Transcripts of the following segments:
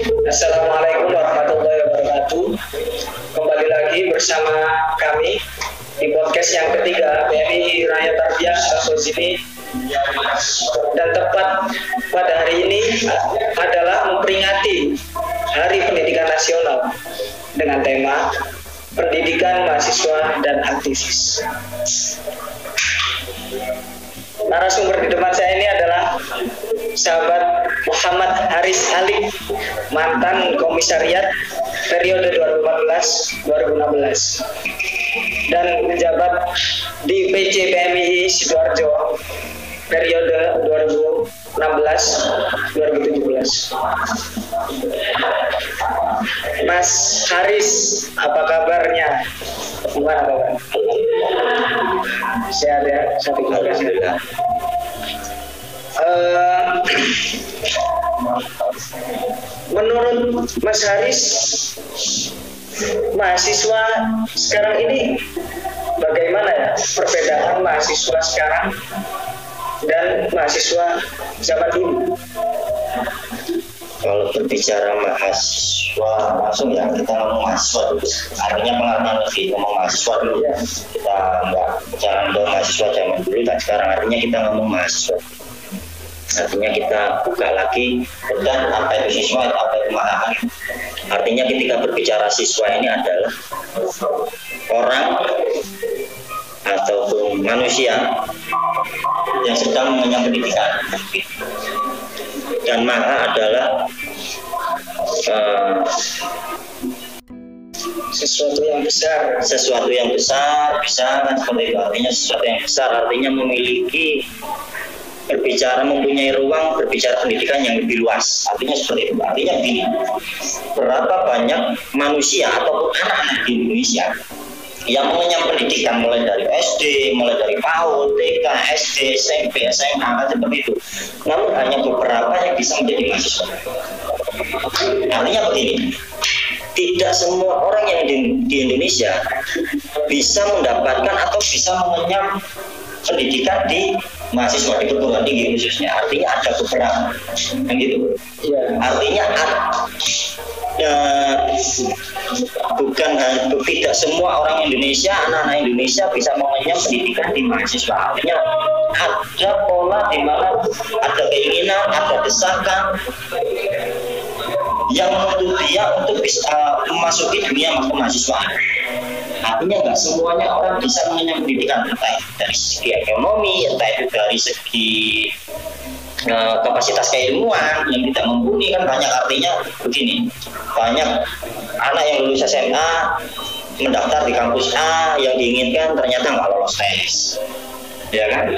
Assalamualaikum warahmatullahi wabarakatuh. Kembali lagi bersama kami di podcast yang ketiga BMI Raya Tarbiyah atau sini dan tepat pada hari ini adalah memperingati Hari Pendidikan Nasional dengan tema Pendidikan Mahasiswa dan Aktivis. Narasumber di depan saya ini adalah sahabat Muhammad Haris Ali, mantan komisariat periode 2014-2016 dan menjabat di PC PMI Sidoarjo periode 2016-2017. Mas Haris, apa kabarnya? Gimana kabar? Sehat ya? Alhamdulillah. Uh, menurut Mas Haris, mahasiswa sekarang ini bagaimana ya perbedaan mahasiswa sekarang dan mahasiswa zaman dulu? Kalau berbicara mahasiswa langsung ya kita ngomong mahasiswa dulu. Artinya pengalaman lebih ngomong mahasiswa dulu. Ya. Kita nggak jangan ke mahasiswa zaman dulu dan sekarang artinya kita ngomong mahasiswa. Artinya kita buka lagi dan apa itu siswa, apa itu mahasiswa. Artinya ketika berbicara siswa ini adalah orang ataupun manusia yang sedang mengenyam pendidikan dan maha adalah eh, Sesuatu yang besar. sesuatu yang besar bisa kan seperti itu artinya sesuatu yang besar artinya memiliki berbicara mempunyai ruang berbicara pendidikan yang lebih luas artinya seperti itu artinya begini berapa banyak manusia ataupun anak di Indonesia yang mengenyam pendidikan mulai dari SD, mulai dari PAUD, TK, SD, SMP, SMA, kan seperti itu. Namun hanya beberapa yang bisa menjadi mahasiswa. Artinya begini, tidak semua orang yang di, di Indonesia bisa mendapatkan atau bisa mengenyam pendidikan di mahasiswa di perguruan tinggi khususnya. Artinya ada beberapa, kan gitu. Ya. Artinya ad- eh, bukan tidak semua orang Indonesia, anak-anak Indonesia bisa mengenyam pendidikan di mahasiswa. Artinya ada pola di mana ada keinginan, ada desakan yang menuntut dia untuk bisa memasuki dunia mahasiswa. Artinya nggak semuanya orang bisa mengenyam pendidikan entah dari segi ekonomi, entah itu dari segi eh, kapasitas keilmuan yang tidak mumpuni kan banyak artinya begini. Banyak anak yang lulus SMA mendaftar di kampus A yang diinginkan ternyata nggak lolos tes. Ya kan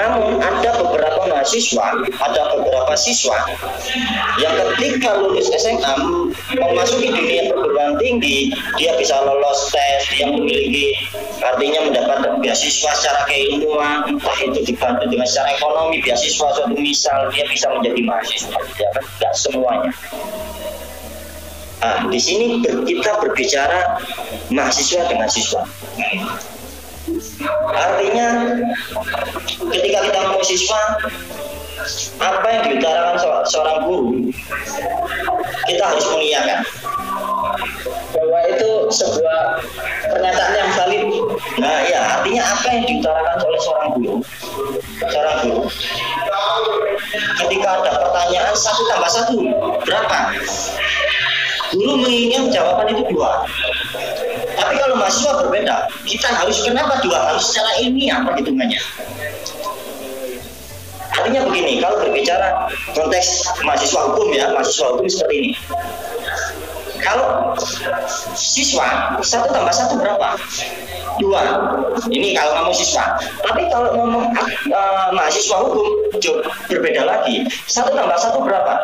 namun ada beberapa mahasiswa ada beberapa siswa yang ketika lulus SMA memasuki dunia perguruan tinggi dia bisa lolos tes dia memiliki artinya mendapatkan beasiswa secara keilmuan entah itu dibantu dengan secara ekonomi beasiswa suatu misal dia bisa menjadi mahasiswa. Ya kan? Tidak semuanya. Nah, di sini kita berbicara mahasiswa dengan siswa. Artinya ketika kita ngomong siswa, apa yang diutarakan se- seorang guru, kita harus mengiyakan. Bahwa itu sebuah pernyataan yang valid. Nah, ya artinya apa yang diutarakan oleh seorang guru, seorang guru. Ketika ada pertanyaan satu tambah satu berapa? Guru menginginkan jawaban itu dua. Tapi kalau mahasiswa berbeda, kita harus kenapa dua? Harus secara ilmiah perhitungannya. Artinya begini, kalau berbicara konteks mahasiswa hukum ya, mahasiswa hukum seperti ini. Kalau siswa satu tambah satu berapa? Dua. Ini kalau ngomong siswa. Tapi kalau ngomong eh, mahasiswa hukum berbeda lagi. Satu tambah satu berapa?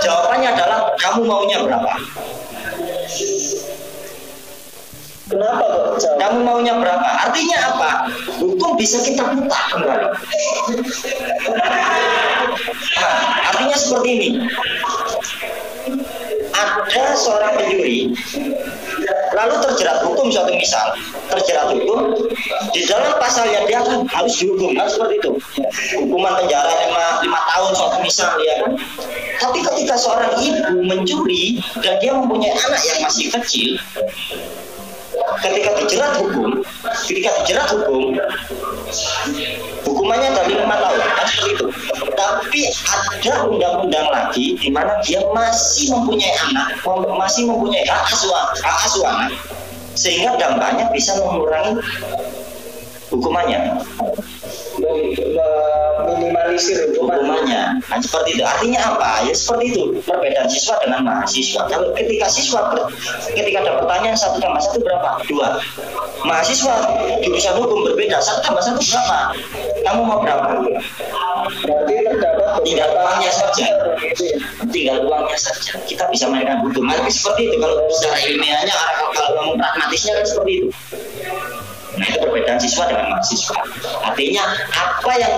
Jawabannya adalah kamu maunya berapa? Kenapa kok jawab? Kamu maunya berapa? Artinya apa? Hukum bisa kita putar kembali. Nah, artinya seperti ini. ada seorang pencuri lalu terjerat hukum suatu misal. Terjerat hukum di dalam pasalnya dia kan harus dihukum kan? Seperti itu. Hukuman penjara lima, lima tahun suatu misal ya kan? Tapi ketika seorang ibu mencuri dan dia mempunyai anak yang masih kecil ketika dijerat hukum ketika dijerat hukum hukumannya dari lima tahun itu. Tapi ada undang-undang lagi di mana dia masih mempunyai anak masih mempunyai hak asuh hak sehingga dampaknya bisa mengurangi hukumannya minimalisir hukumannya. Nah, seperti itu. Artinya apa? Ya seperti itu. Perbedaan siswa dengan mahasiswa. Kalau ketika siswa ketika ada pertanyaan satu tambah satu berapa? Dua. Mahasiswa jurusan hukum berbeda. Satu tambah satu berapa? Kamu mau berapa? Berarti terdapat tinggal uangnya saja. tinggal uangnya saja. Kita bisa mainkan hukum. Tapi seperti itu. Kalau secara ilmiahnya kalau kamu pragmatisnya kan seperti itu Nah itu perbedaan siswa dengan mahasiswa. Artinya apa yang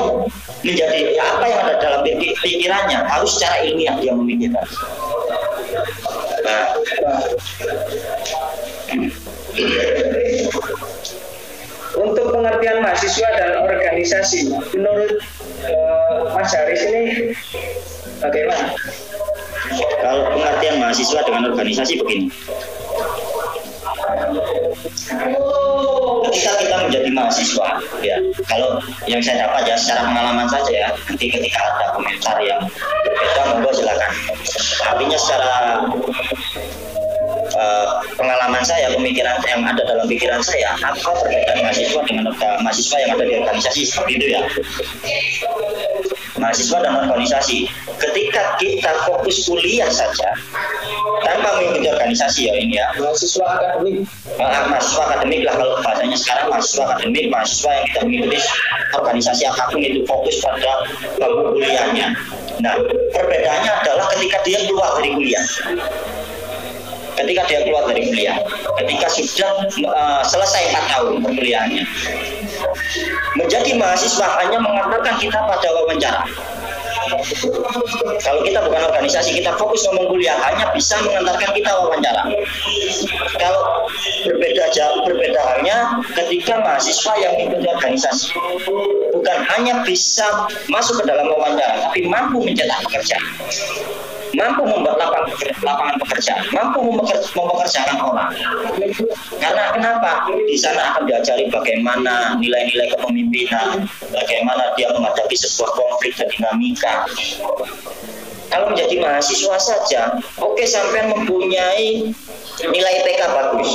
menjadi ya apa yang ada dalam pikirannya harus secara ilmiah dia memikirkan. Nah, untuk pengertian mahasiswa dan organisasi, menurut uh, Mas Haris ini bagaimana? Kalau pengertian mahasiswa dengan organisasi begini, ketika kita menjadi mahasiswa ya. Kalau yang saya dapat ya secara pengalaman saja ya nanti ketika ada komentar yang berbeda monggo silakan. Artinya secara uh, pengalaman saya pemikiran yang ada dalam pikiran saya apa perbedaan mahasiswa dengan mahasiswa yang ada di organisasi seperti itu ya. Mahasiswa dan organisasi. Ketika kita fokus kuliah saja tanpa mengikuti organisasi ya ini ya mahasiswa akademik mahasiswa akademik lah kalau bahasanya sekarang mahasiswa akademik mahasiswa yang kita mengikuti organisasi apa pun itu fokus pada bangku kuliahnya. Nah perbedaannya adalah ketika dia keluar dari kuliah. Ketika dia keluar dari kuliah ketika sudah uh, selesai 4 tahun perkuliahannya menjadi mahasiswa hanya mengatakan kita pada wawancara kalau kita bukan organisasi, kita fokus ngomong kuliah, hanya bisa mengantarkan kita wawancara. Kalau berbeda jauh, berbeda halnya ketika mahasiswa yang ikut organisasi, bukan hanya bisa masuk ke dalam wawancara, tapi mampu mencetak pekerjaan mampu membuat lapangan, pekerjaan, mampu mempekerjakan orang. Karena kenapa? Di sana akan diajari bagaimana nilai-nilai kepemimpinan, bagaimana dia menghadapi sebuah konflik dan dinamika. Kalau menjadi mahasiswa saja, oke sampai mempunyai nilai IPK bagus.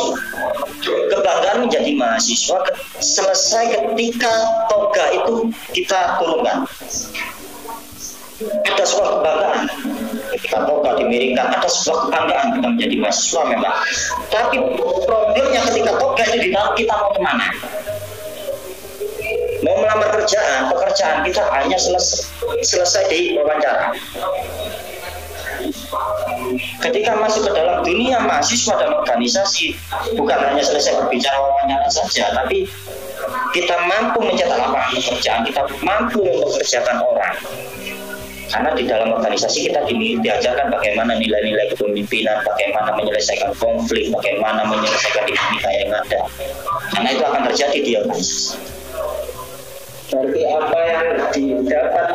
Kebanggaan menjadi mahasiswa selesai ketika toga itu kita turunkan ada sebuah kebanggaan toga dimiringkan ada sebuah kebanggaan kita menjadi mahasiswa memang. Tapi problemnya ketika toga itu ditaruh kita mau ke mana? Mau melamar kerjaan pekerjaan kita hanya selesai, selesai di wawancara. Ketika masuk ke dalam dunia mahasiswa dan organisasi bukan hanya selesai berbicara wawancara saja tapi kita mampu mencetak lapangan pekerjaan kita mampu mempekerjakan orang karena di dalam organisasi kita di, diajarkan bagaimana nilai-nilai kepemimpinan, bagaimana menyelesaikan konflik, bagaimana menyelesaikan dinamika yang ada. Karena itu akan terjadi di organisasi. Berarti apa yang didapat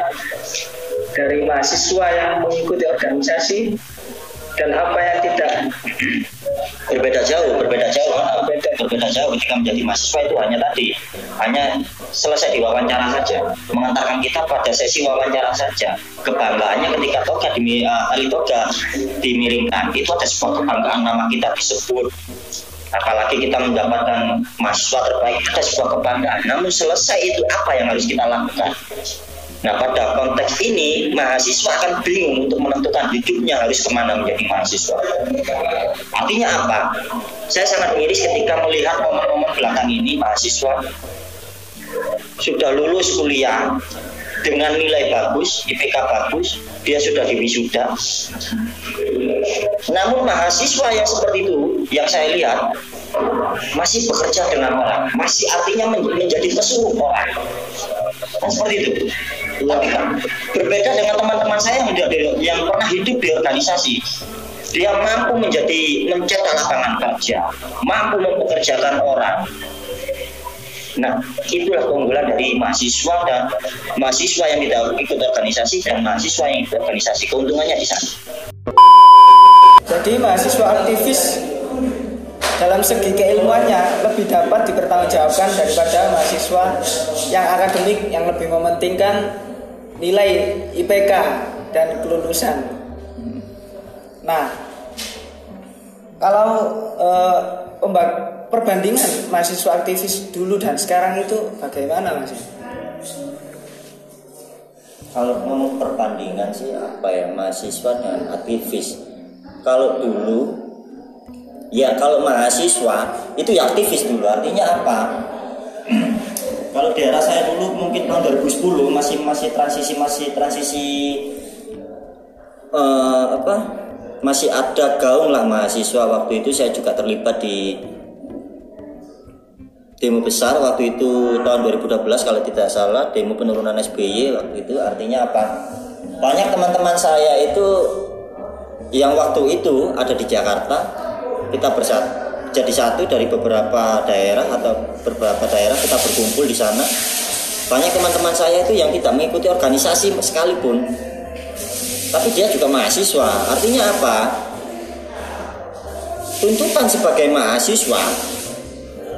dari mahasiswa yang mengikuti organisasi dan apa yang tidak berbeda jauh, berbeda jauh, berbeda, berbeda jauh ketika menjadi mahasiswa itu hanya tadi, hanya selesai di wawancara saja, mengantarkan kita pada sesi wawancara saja. Kebanggaannya ketika toga di uh, tali toga dimiringkan, itu ada sebuah kebanggaan nama kita disebut. Apalagi kita mendapatkan mahasiswa terbaik, ada sebuah kebanggaan. Namun selesai itu apa yang harus kita lakukan? Nah pada konteks ini mahasiswa akan bingung untuk menentukan hidupnya harus ke mana menjadi mahasiswa. Artinya apa? Saya sangat miris ketika melihat momen-momen belakang ini mahasiswa sudah lulus kuliah dengan nilai bagus, IPK bagus, dia sudah diwisuda. Namun mahasiswa yang seperti itu, yang saya lihat, masih bekerja dengan orang, masih artinya menjadi pesuruh orang. Kan seperti itu. Berbeda dengan teman-teman saya yang, yang pernah hidup di organisasi. dia mampu menjadi mencetak lapangan kerja, mampu mempekerjakan orang. Nah, itulah keunggulan dari mahasiswa dan mahasiswa yang tidak ikut organisasi dan mahasiswa yang ikut organisasi. Keuntungannya di sana. Jadi mahasiswa aktivis dalam segi keilmuannya lebih dapat dipertanggungjawabkan daripada mahasiswa yang akademik yang lebih mementingkan nilai IPK dan kelulusan. Nah, kalau eh, perbandingan mahasiswa aktivis dulu dan sekarang itu bagaimana mas? Kalau ngomong perbandingan sih apa ya mahasiswa dan aktivis. Kalau dulu ya kalau mahasiswa itu ya aktivis dulu artinya apa kalau daerah saya dulu mungkin tahun 2010 masih masih transisi masih transisi uh, apa? Masih ada gaung lah mahasiswa. Waktu itu saya juga terlibat di demo besar waktu itu tahun 2012 kalau tidak salah demo penurunan SBY waktu itu. Artinya apa? Banyak teman-teman saya itu yang waktu itu ada di Jakarta. Kita bersatu jadi satu dari beberapa daerah atau beberapa daerah kita berkumpul di sana. Banyak teman-teman saya itu yang tidak mengikuti organisasi sekalipun. Tapi dia juga mahasiswa. Artinya apa? Tuntutan sebagai mahasiswa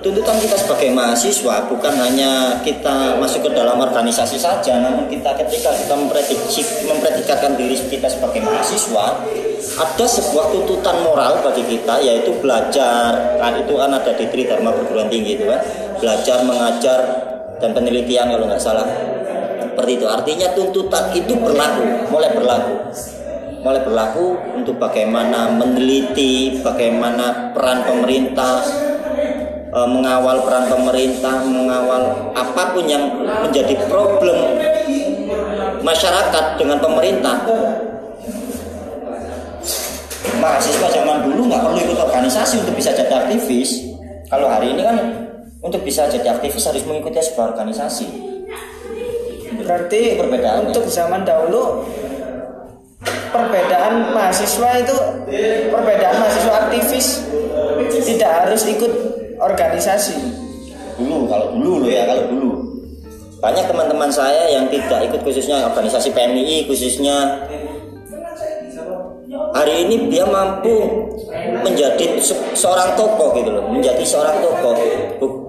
tuntutan kita sebagai mahasiswa bukan hanya kita masuk ke dalam organisasi saja, namun kita ketika kita memprediksi, mempredikatkan diri kita sebagai mahasiswa, ada sebuah tuntutan moral bagi kita yaitu belajar. Kan itu kan ada di Tridharma perguruan tinggi itu kan, belajar, mengajar dan penelitian kalau nggak salah. Seperti itu. Artinya tuntutan itu berlaku, mulai berlaku mulai berlaku untuk bagaimana meneliti, bagaimana peran pemerintah, e, mengawal peran pemerintah, mengawal apa pun yang menjadi problem masyarakat dengan pemerintah. Mahasiswa zaman dulu nggak perlu ikut organisasi untuk bisa jadi aktivis. Kalau hari ini kan untuk bisa jadi aktivis harus mengikuti sebuah organisasi. Berarti perbedaan untuk zaman dahulu perbedaan mahasiswa itu perbedaan mahasiswa aktivis tidak harus ikut organisasi. Dulu kalau dulu loh ya kalau dulu. Banyak teman-teman saya yang tidak ikut khususnya organisasi PMI khususnya. Hari ini dia mampu menjadi seorang tokoh gitu loh menjadi seorang tokoh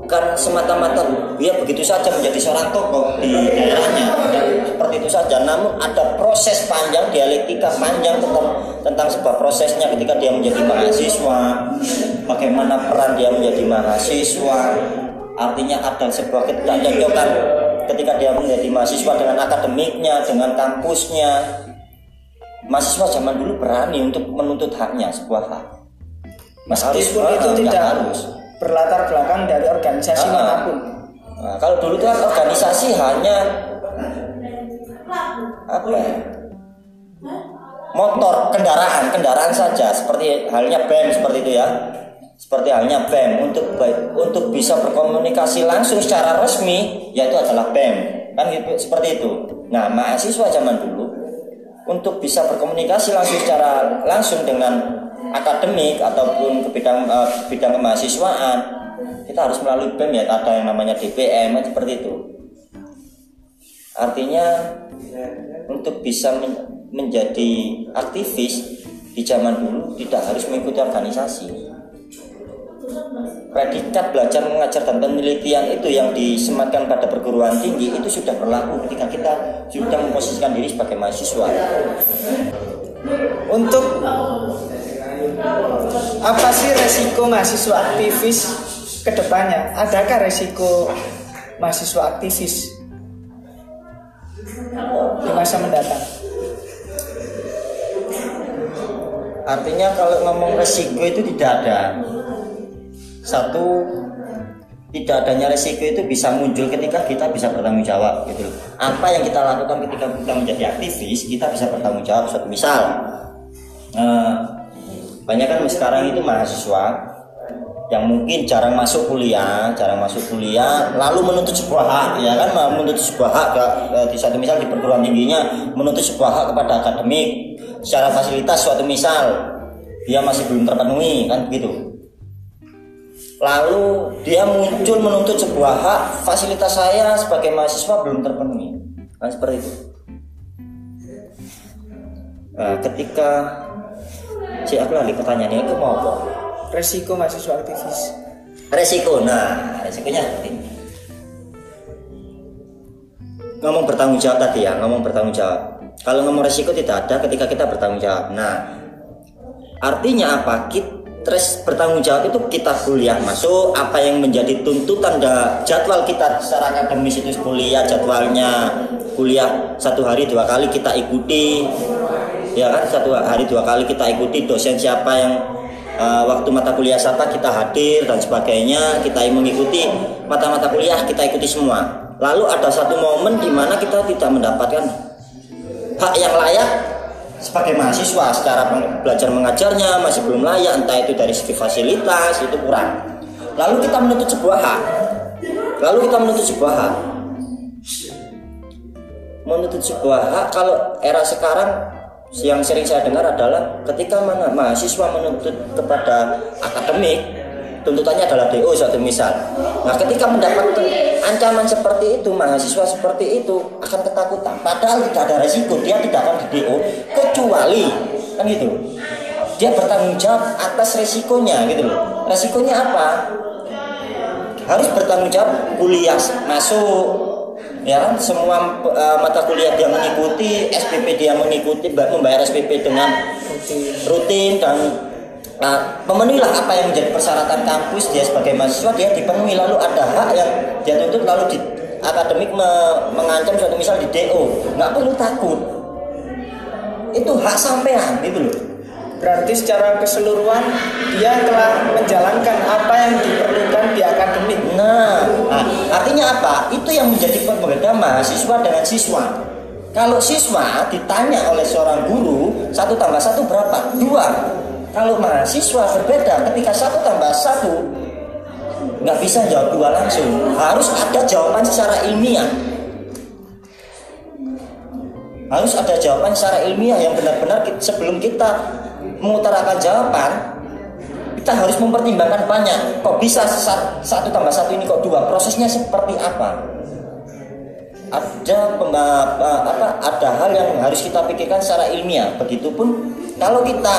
bukan semata-mata dia begitu saja menjadi seorang tokoh di daerahnya. Seperti itu saja. Namun ada proses panjang dialektika panjang tentang tentang sebuah prosesnya ketika dia menjadi mahasiswa bagaimana peran dia menjadi mahasiswa. Artinya ada sebuah ketidakcocokan ketika dia menjadi mahasiswa dengan akademiknya dengan kampusnya. Mahasiswa zaman dulu berani untuk menuntut haknya sebuah hak. Meskipun itu tidak harus berlatar belakang dari organisasi uh, mana pun. Nah, kalau dulu itu kan organisasi hanya apa ya? Motor, kendaraan, kendaraan saja seperti halnya BEM seperti itu ya. Seperti halnya BEM untuk untuk bisa berkomunikasi langsung secara resmi yaitu adalah BEM. Kan gitu seperti itu. Nah, mahasiswa zaman dulu untuk bisa berkomunikasi langsung secara langsung dengan akademik ataupun ke bidang uh, bidang kemahasiswaan kita harus melalui BEM ya ada yang namanya DPM seperti itu artinya untuk bisa men menjadi aktivis di zaman dulu tidak harus mengikuti organisasi predikat belajar mengajar dan penelitian itu yang disematkan pada perguruan tinggi itu sudah berlaku ketika kita sudah memposisikan diri sebagai mahasiswa. Untuk apa sih resiko mahasiswa aktivis ke depannya? Adakah resiko mahasiswa aktivis di masa mendatang? Artinya kalau ngomong resiko itu tidak ada satu tidak adanya resiko itu bisa muncul ketika kita bisa bertanggung jawab gitu Apa yang kita lakukan ketika kita menjadi aktivis, kita bisa bertanggung jawab. Misal, eh, banyak kan sekarang itu mahasiswa yang mungkin jarang masuk kuliah, jarang masuk kuliah, lalu menuntut sebuah hak, ya kan? Menuntut sebuah hak di satu misal di perguruan tingginya menuntut sebuah hak kepada akademik. Secara fasilitas suatu misal dia masih belum terpenuhi kan begitu? Lalu dia muncul menuntut sebuah hak fasilitas saya sebagai mahasiswa belum terpenuhi. Kan seperti itu. Nah, ketika si aku lagi pertanyaannya itu mau apa? Resiko mahasiswa aktivis. Resiko nah resikonya ini ngomong bertanggung jawab tadi ya ngomong bertanggung jawab. Kalau ngomong resiko tidak ada ketika kita bertanggung jawab. Nah artinya apa? Kita terus bertanggung jawab itu kita kuliah. Masuk apa yang menjadi tuntutan da, jadwal kita secara akademis itu kuliah jadwalnya kuliah satu hari dua kali kita ikuti ya kan satu hari dua kali kita ikuti dosen siapa yang uh, waktu mata kuliah siapa kita hadir dan sebagainya kita mengikuti mata-mata kuliah kita ikuti semua. Lalu ada satu momen di mana kita tidak mendapatkan hak yang layak sebagai mahasiswa. Secara belajar mengajarnya masih belum layak entah itu dari segi fasilitas itu kurang. Lalu kita menuntut sebuah hak. Lalu kita menuntut sebuah hak. Menuntut sebuah hak kalau era sekarang yang sering saya dengar adalah ketika mana mahasiswa menuntut kepada akademik tuntutannya adalah DO satu misal. Nah, ketika mendapatkan ancaman seperti itu, mahasiswa seperti itu akan ketakutan. Padahal tidak ada resiko, dia tidak akan di DO kecuali kan gitu. Dia bertanggung jawab atas resikonya gitu loh. Resikonya apa? Harus bertanggung jawab kuliah masuk ya kan semua uh, mata kuliah dia mengikuti SPP dia mengikuti membayar SPP dengan rutin. dan Nah, memenuhilah apa yang menjadi persyaratan kampus dia sebagai mahasiswa dia dipenuhi. Lalu ada hak yang dia tuntut lalu di akademik me, mengancam suatu misal di DO nggak perlu takut. Itu hak sampean itu loh berarti secara keseluruhan dia telah menjalankan apa yang diperlukan di akademik. Nah, nah artinya apa? Itu yang menjadi perbedaan mahasiswa dengan siswa. Kalau siswa ditanya oleh seorang guru satu tambah satu berapa? Dua. Kalau mahasiswa berbeda ketika satu tambah satu nggak bisa jawab dua langsung. Harus ada jawaban secara ilmiah. Harus ada jawaban secara ilmiah yang benar-benar sebelum kita mengutarakan jawaban kita harus mempertimbangkan banyak. Kok bisa satu tambah satu ini kok dua? Prosesnya seperti apa? ada apa ada hal yang harus kita pikirkan secara ilmiah begitupun kalau kita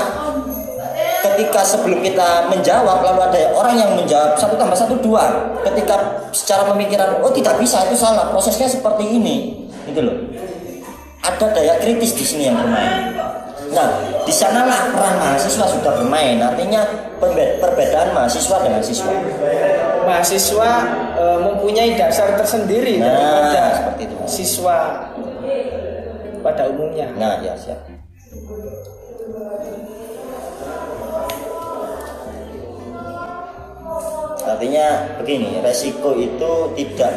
ketika sebelum kita menjawab lalu ada orang yang menjawab satu tambah satu dua ketika secara pemikiran oh tidak bisa itu salah prosesnya seperti ini gitu loh ada daya kritis di sini yang bermain nah di sanalah peran mahasiswa sudah bermain. Artinya perbedaan mahasiswa dengan siswa. Mahasiswa e, mempunyai dasar tersendiri nah, daripada seperti itu. siswa pada umumnya. Nah ya siap. Artinya begini, resiko itu tidak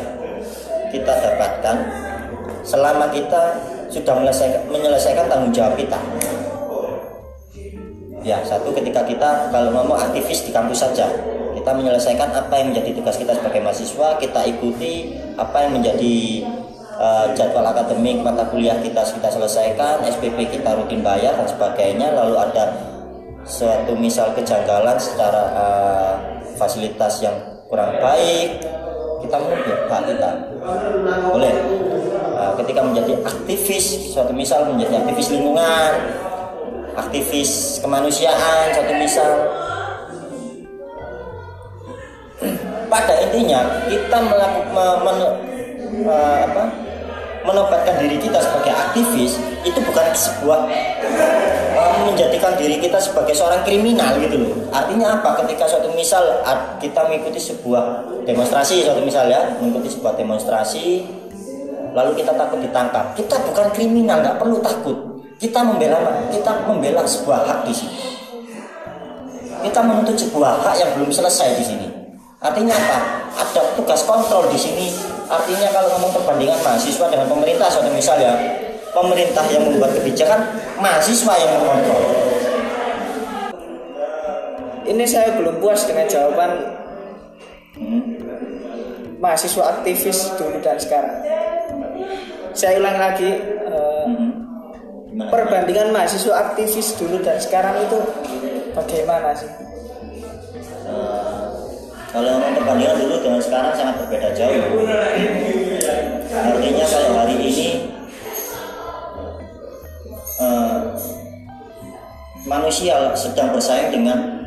kita dapatkan selama kita sudah menyelesaikan, menyelesaikan tanggung jawab kita. Ya, satu ketika kita kalau ngomong aktivis di kampus saja, kita menyelesaikan apa yang menjadi tugas kita sebagai mahasiswa, kita ikuti apa yang menjadi uh, jadwal akademik mata kuliah kita kita selesaikan, SPP kita rutin bayar dan sebagainya, lalu ada suatu misal kejanggalan secara uh, fasilitas yang kurang baik kita menunggu hak kita. Boleh? Nah, ketika menjadi aktivis suatu misal menjadi aktivis lingkungan aktivis kemanusiaan suatu misal pada intinya kita melakukan apa, menobatkan diri kita sebagai aktivis itu bukan sebuah menjadikan diri kita sebagai seorang kriminal gitu loh. Artinya apa? Ketika suatu misal kita mengikuti sebuah demonstrasi, suatu misal ya, mengikuti sebuah demonstrasi, lalu kita takut ditangkap. Kita bukan kriminal, nggak perlu takut. Kita membela, kita membela sebuah hak di sini. Kita menuntut sebuah hak yang belum selesai di sini. Artinya apa? Ada tugas kontrol di sini. Artinya kalau ngomong perbandingan mahasiswa dengan pemerintah, suatu misal ya, pemerintah yang membuat kebijakan, mahasiswa yang mengontrol. Ini saya belum puas dengan jawaban hmm. mahasiswa aktivis dulu dan sekarang. Saya ulang lagi, hmm. perbandingan mahasiswa aktivis dulu dan sekarang itu bagaimana sih? Eh, kalau perbandingan dulu dengan sekarang sangat berbeda jauh. Artinya kalau hari ini eh, manusia sedang bersaing dengan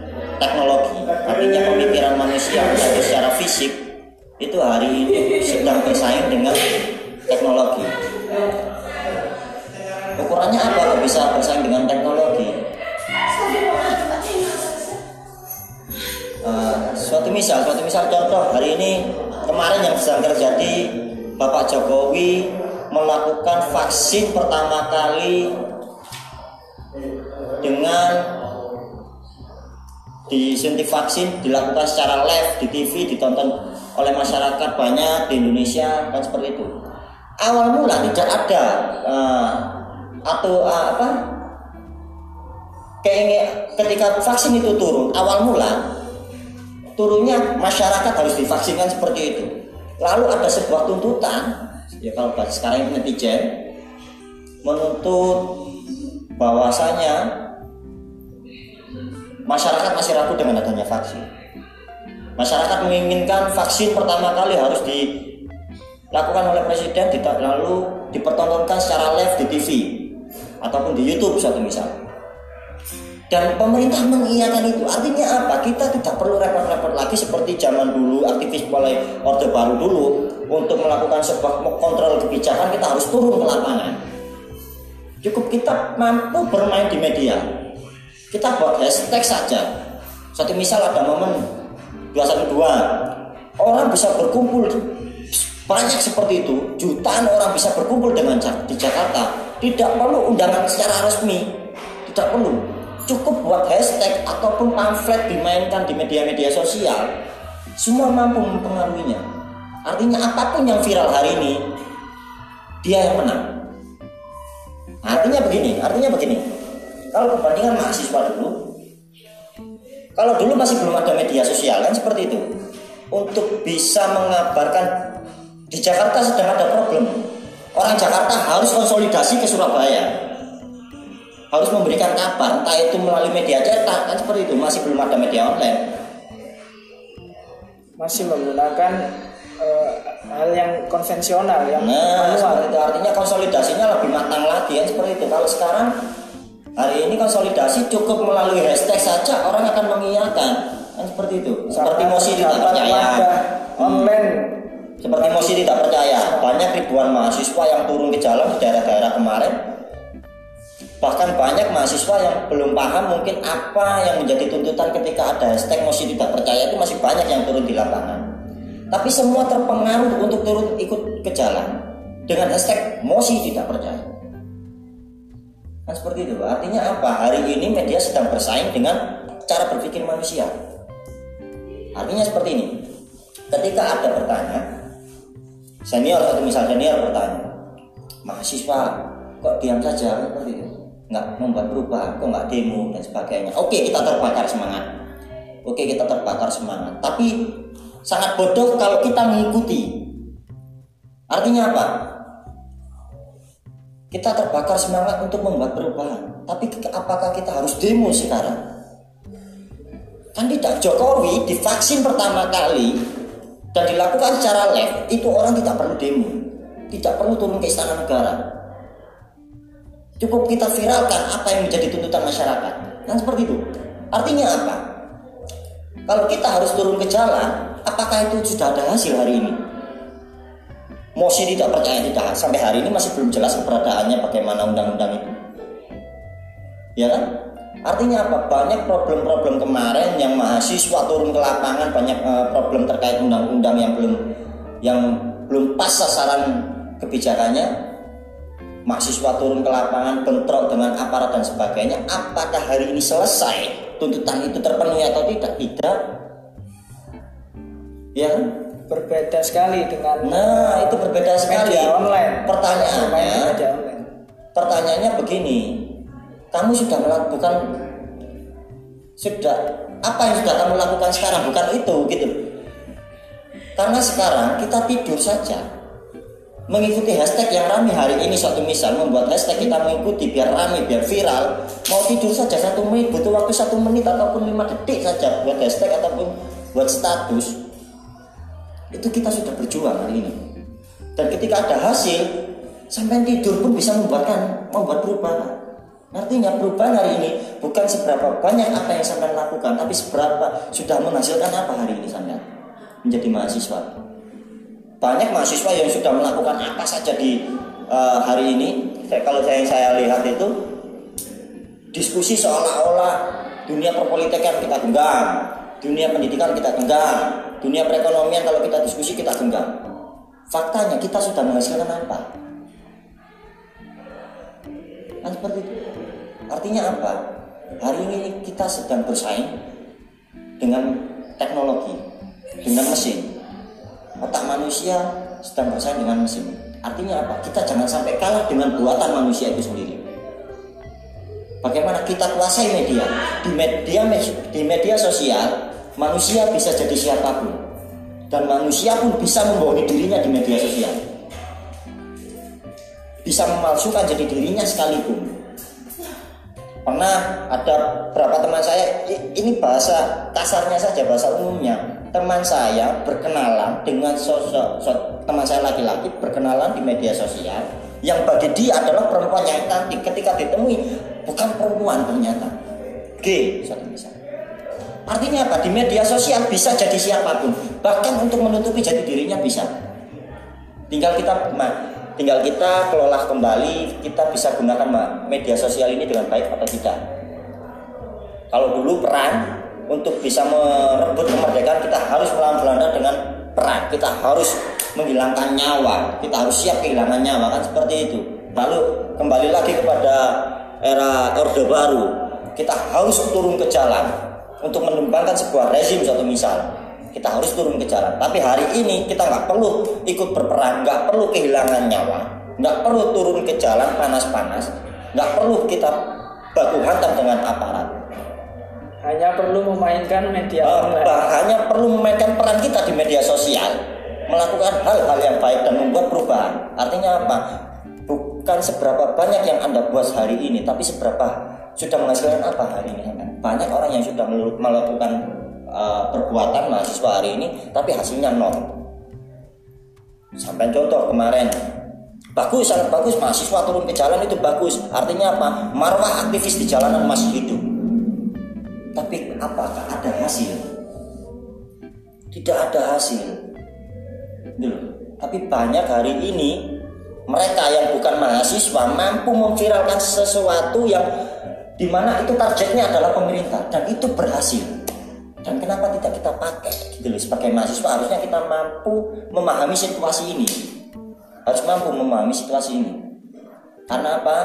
teknologi artinya pemikiran manusia yaitu secara fisik itu hari ini sedang bersaing dengan teknologi ukurannya apa kok bisa bersaing dengan teknologi? Eh, suatu misal, suatu misal contoh hari ini kemarin yang sedang terjadi Bapak Jokowi melakukan vaksin pertama kali dengan disuntik vaksin dilakukan secara live di TV ditonton oleh masyarakat banyak di Indonesia kan seperti itu. Awal mula tidak ada eh, atau eh, apa keingin ketika vaksin itu turun awal mula turunnya masyarakat harus divaksinkan seperti itu. Lalu ada sebuah tuntutan, ya kalau sekarang netizen menuntut bahwasanya masyarakat masih ragu dengan adanya vaksin. Masyarakat menginginkan vaksin pertama kali harus dilakukan oleh presiden, lalu dipertontonkan secara live di TV ataupun di YouTube suatu misal. Dan pemerintah mengiyakan itu artinya apa? Kita tidak perlu repot-repot lagi seperti zaman dulu aktivis mulai orde baru dulu untuk melakukan sebuah kontrol kebijakan kita harus turun ke lapangan. Cukup kita mampu bermain di media. Kita buat hashtag saja. Satu misal ada momen 212 orang bisa berkumpul banyak seperti itu jutaan orang bisa berkumpul dengan di Jakarta tidak perlu undangan secara resmi. Tidak perlu. Cukup buat hashtag ataupun pamflet dimainkan di media-media sosial. Semua mampu mempengaruhinya. Artinya apa pun yang viral hari ini dia yang menang. Artinya begini artinya begini. Kalau perbandingan mahasiswa dulu kalau dulu masih belum ada media sosial kan seperti itu. Untuk bisa mengabarkan di Jakarta sedang ada problem orang Jakarta harus konsolidasi ke Surabaya. Harus memberikan kabar entah itu melalui media cetak kan seperti itu masih belum ada media online. Masih menggunakan uh, hal yang konvensional yang nah manual. itu. Artinya konsolidasinya lebih matang lagi kan seperti itu. Kalau sekarang hari ini konsolidasi cukup melalui hashtag saja orang akan mengiyakan kan seperti itu. Seperti Mosi tidak percaya online seperti Mosi tidak percaya. Banyak ribuan mahasiswa yang turun ke jalan di daerah-daerah kemarin. Bahkan banyak mahasiswa yang belum paham mungkin apa yang menjadi tuntutan ketika ada hashtag Mosi tidak percaya itu masih banyak yang turun di lapangan. Tapi semua terpengaruh untuk turun ikut ke jalan dengan hashtag Mosi tidak percaya. Kan seperti itu. Artinya apa? Hari ini media sedang bersaing dengan cara berpikir manusia. Artinya seperti ini. Ketika ada bertanya senior atau misal senior bertanya mahasiswa kok diam saja? Seperti itu nggak membuat berubah kok nggak demo dan sebagainya. Oke kita terbakar semangat. Oke kita terbakar semangat. Tapi sangat bodoh kalau kita mengikuti. Artinya apa? Kita terbakar semangat untuk membuat perubahan. Tapi apakah kita harus demo sekarang? Kan tidak Jokowi divaksin pertama kali dan dilakukan secara live itu orang tidak perlu demo tidak perlu turun ke istana negara Cukup kita viralkan apa yang menjadi tuntutan masyarakat. Kan seperti itu. Artinya apa? Kalau kita harus turun ke jalan, apakah itu sudah ada hasil hari ini? Mosi tidak percaya tidak sampai hari ini masih belum jelas keberadaannya bagaimana undang-undang itu. Ya kan? Artinya apa? Banyak problem-problem kemarin yang mahasiswa turun ke lapangan banyak uh, problem terkait undang-undang yang belum yang belum pas sasaran kebijakannya. Mahasiswa turun ke lapangan bentrok dengan aparat dan sebagainya. Apakah hari ini selesai? Tuntutan itu terpenuhi atau tidak? Tidak. Ya? Berbeda sekali dengan nah itu berbeda sekali. media online. Pertanyaannya media online. pertanyaannya begini kamu sudah melakukan sudah apa yang sudah kamu lakukan sekarang? Bukan itu gitu karena sekarang kita tidur saja. Mengikuti hashtag yang rame hari ini suatu misal membuat hashtag kita mengikuti biar rame biar viral. Mau tidur saja satu menit butuh waktu satu menit ataupun lima detik saja buat hashtag ataupun buat status. Itu kita sudah berjuang hari ini. Dan ketika ada hasil sampai tidur pun bisa membuatkan membuat perubahan artinya perubahan hari ini bukan seberapa banyak apa yang sampai lakukan tapi seberapa sudah menghasilkan apa hari ini sampai menjadi mahasiswa. Banyak mahasiswa yang sudah melakukan apa saja di uh, hari ini. Saya, kalau saya saya lihat itu diskusi seolah-olah dunia perpolitikan kita genggam dunia pendidikan kita genggam dunia perekonomian kalau kita diskusi kita genggam. Faktanya kita sudah menghasilkan apa? Kan seperti itu artinya apa hari ini kita sedang bersaing dengan teknologi dengan mesin otak manusia sedang bersaing dengan mesin. Artinya apa? Kita jangan sampai kalah dengan buatan manusia itu sendiri. Bagaimana kita kuasai media? Di media di media sosial, manusia bisa jadi siapa pun. Dan manusia pun bisa membohongi dirinya di media sosial. Bisa memalsukan jadi dirinya sekalipun. Pernah ada beberapa teman saya, ini bahasa kasarnya saja, bahasa umumnya. Teman saya berkenalan dengan sosok, sosok teman saya laki-laki berkenalan di media sosial yang bagi dia adalah perempuan yang cantik. Ketika ditemui bukan perempuan ternyata G satu misal artinya apa? Di media sosial bisa jadi siapa pun. Bahkan untuk menutupi jati dirinya bisa. Tinggal kita tinggal kita kelola kembali kita bisa gunakan media sosial ini dengan baik atau tidak. Kalau dulu peran untuk bisa merebut kemerdekaan kita harus melawan Belanda dengan perang kita harus menghilangkan nyawa. Kita harus siap kehilangan nyawa kan seperti itu. Lalu kembali lagi kepada era Orde Baru. Kita harus turun ke jalan untuk menumbangkan sebuah rezim suatu misal kita harus turun ke jalan. Tapi hari ini kita nggak perlu ikut berperang nggak perlu kehilangan nyawa nggak perlu turun ke jalan panas-panas nggak perlu kita baku hantam dengan aparat. Hanya perlu memainkan media uh, online. hanya perlu memainkan peran kita di media sosial melakukan hal-hal yang baik dan membuat perubahan. Artinya apa? Bukan seberapa banyak yang anda buat hari ini tapi seberapa sudah menghasilkan apa hari ini? Banyak orang yang sudah melakukan uh, perbuatan mahasiswa hari ini tapi hasilnya nol sampai contoh kemarin bagus sangat bagus mahasiswa turun ke jalan itu bagus artinya apa marwah aktivis di jalanan masih hidup tapi apakah ada hasil? Tidak ada hasil. Dulu. Tapi banyak hari ini mereka yang bukan mahasiswa mampu memviralkan sesuatu yang di mana itu targetnya adalah pemerintah dan itu berhasil. Dan kenapa tidak kita pakai gitu loh sebagai mahasiswa harusnya kita mampu memahami situasi ini. Harus mampu memahami situasi ini. Karena apa?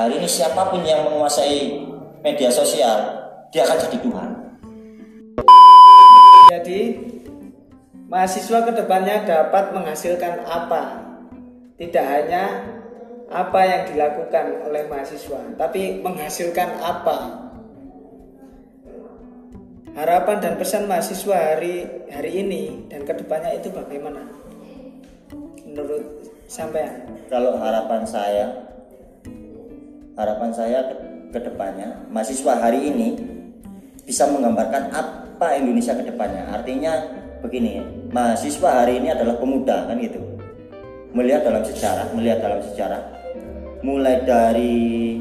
Hari ini siapa pun yang menguasai media sosial dia akan jadi Tuhan. Jadi mahasiswa ke depannya dapat menghasilkan apa? Tidak hanya apa yang dilakukan oleh mahasiswa, tapi menghasilkan apa? Harapan dan pesan mahasiswa hari hari ini dan ke depannya itu bagaimana? Menurut sampean? Kalau harapan saya, harapan saya ke depannya mahasiswa hari ini bisa menggambarkan apa Indonesia ke depannya. Artinya begini, mahasiswa hari ini adalah pemuda kan gitu. Melihat dalam sejarah, melihat dalam sejarah mulai dari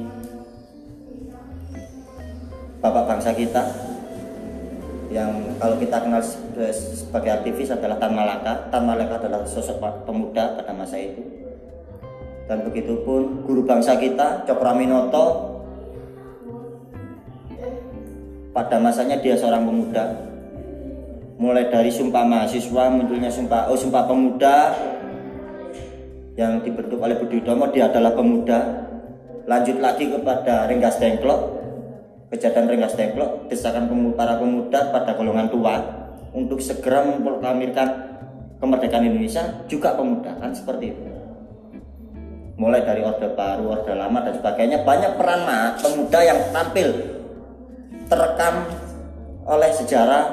bapak bangsa kita yang kalau kita kenal sebagai aktivis adalah Tan Malaka. Tan Malaka adalah sosok pemuda pada masa itu. Dan begitu pun guru bangsa kita Cokraminoto pada masanya dia seorang pemuda mulai dari sumpah mahasiswa munculnya sumpah oh sumpah pemuda yang dibentuk oleh Budi Utomo dia adalah pemuda lanjut lagi kepada Renggas Dengklok kejadian Renggas Dengklok desakan para pemuda pada golongan tua untuk segera memproklamirkan kemerdekaan Indonesia juga pemuda kan seperti itu mulai dari Orde Baru, Orde Lama dan sebagainya banyak peran pemuda yang tampil terekam oleh sejarah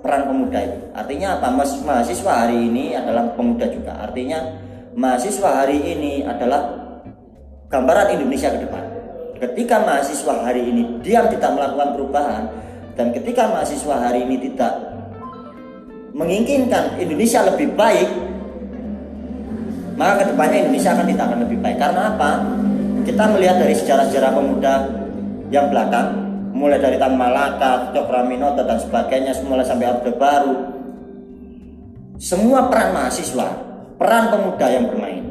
peran pemuda itu. Artinya apa? Mas, mahasiswa hari ini adalah pemuda juga. Artinya mahasiswa hari ini adalah gambaran Indonesia ke depan. Ketika mahasiswa hari ini diam tidak melakukan perubahan dan ketika mahasiswa hari ini tidak menginginkan Indonesia lebih baik, maka ke depannya Indonesia akan tidak akan lebih baik. Karena apa? Kita melihat dari sejarah-sejarah pemuda yang belakang, mulai dari Tan Malaka, Cokraminoto dan sebagainya, mulai sampai Orde Baru, semua peran mahasiswa, peran pemuda yang bermain,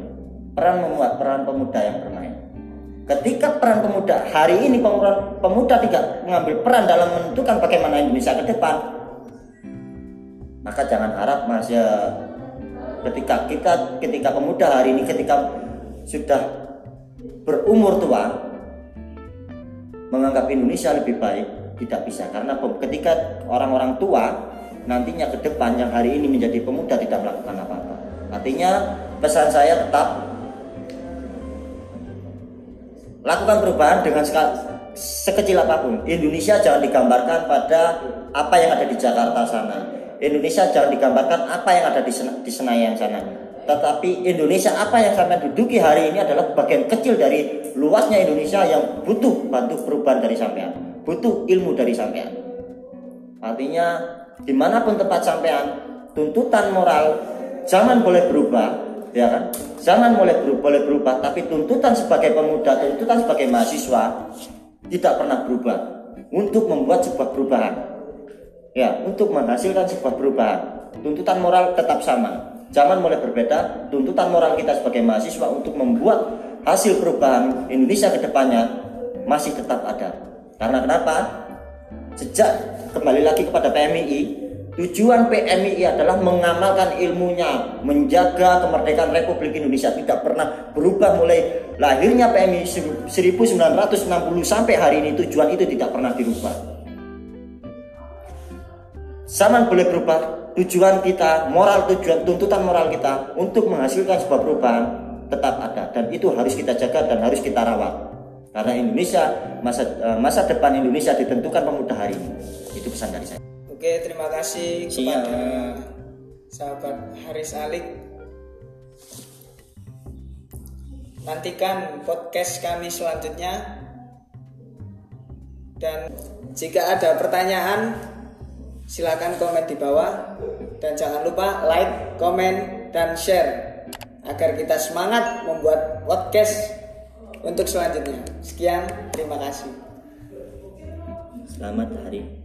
peran membuat peran pemuda yang bermain. Ketika peran pemuda hari ini pemuda, tidak mengambil peran dalam menentukan bagaimana Indonesia ke depan, maka jangan harap mas ya ketika kita ketika pemuda hari ini ketika sudah berumur tua menganggap Indonesia lebih baik tidak bisa karena ketika orang-orang tua nantinya ke depan yang hari ini menjadi pemuda tidak melakukan apa-apa. Artinya pesan saya tetap lakukan perubahan dengan sekecil apa pun. Indonesia jangan digambarkan pada apa yang ada di Jakarta sana. Indonesia jangan digambarkan apa yang ada di, di Senayan sana. Tetapi Indonesia apa yang sampai duduki hari ini adalah bagian kecil dari luasnya Indonesia yang butuh bantu perubahan dari sampean, butuh ilmu dari sampean. Artinya di mana pun tempat sampean tuntutan moral zaman boleh berubah ya kan? Zaman boleh berubah, boleh berubah tapi tuntutan sebagai pemuda tuntutan sebagai mahasiswa tidak pernah berubah. Untuk membuat sebuah perubahan. Ya untuk menghasilkan sebuah perubahan tuntutan moral tetap sama. Zaman mulai berbeda tuntutan moral kita sebagai mahasiswa untuk membuat hasil perubahan Indonesia ke depannya masih tetap ada. Karena kenapa? Sejak kembali lagi kepada PMI Tujuan PMI adalah mengamalkan ilmunya, menjaga kemerdekaan Republik Indonesia tidak pernah berubah mulai lahirnya PMI 1960 sampai hari ini tujuan itu tidak pernah dirubah. Zaman boleh berubah, tujuan kita, moral tujuan, tuntutan moral kita untuk menghasilkan sebuah perubahan tetap ada dan itu harus kita jaga dan harus kita rawat. Karena Indonesia masa eh, masa depan Indonesia ditentukan pemuda hari ini. Itu pesan dari saya. Oke, terima kasih Siap. kepada sahabat Haris Alik. Nantikan podcast kami selanjutnya. Dan jika ada pertanyaan, silakan komen di bawah dan jangan lupa like, komen, dan share agar kita semangat membuat podcast untuk selanjutnya. Sekian, terima kasih. Selamat hari.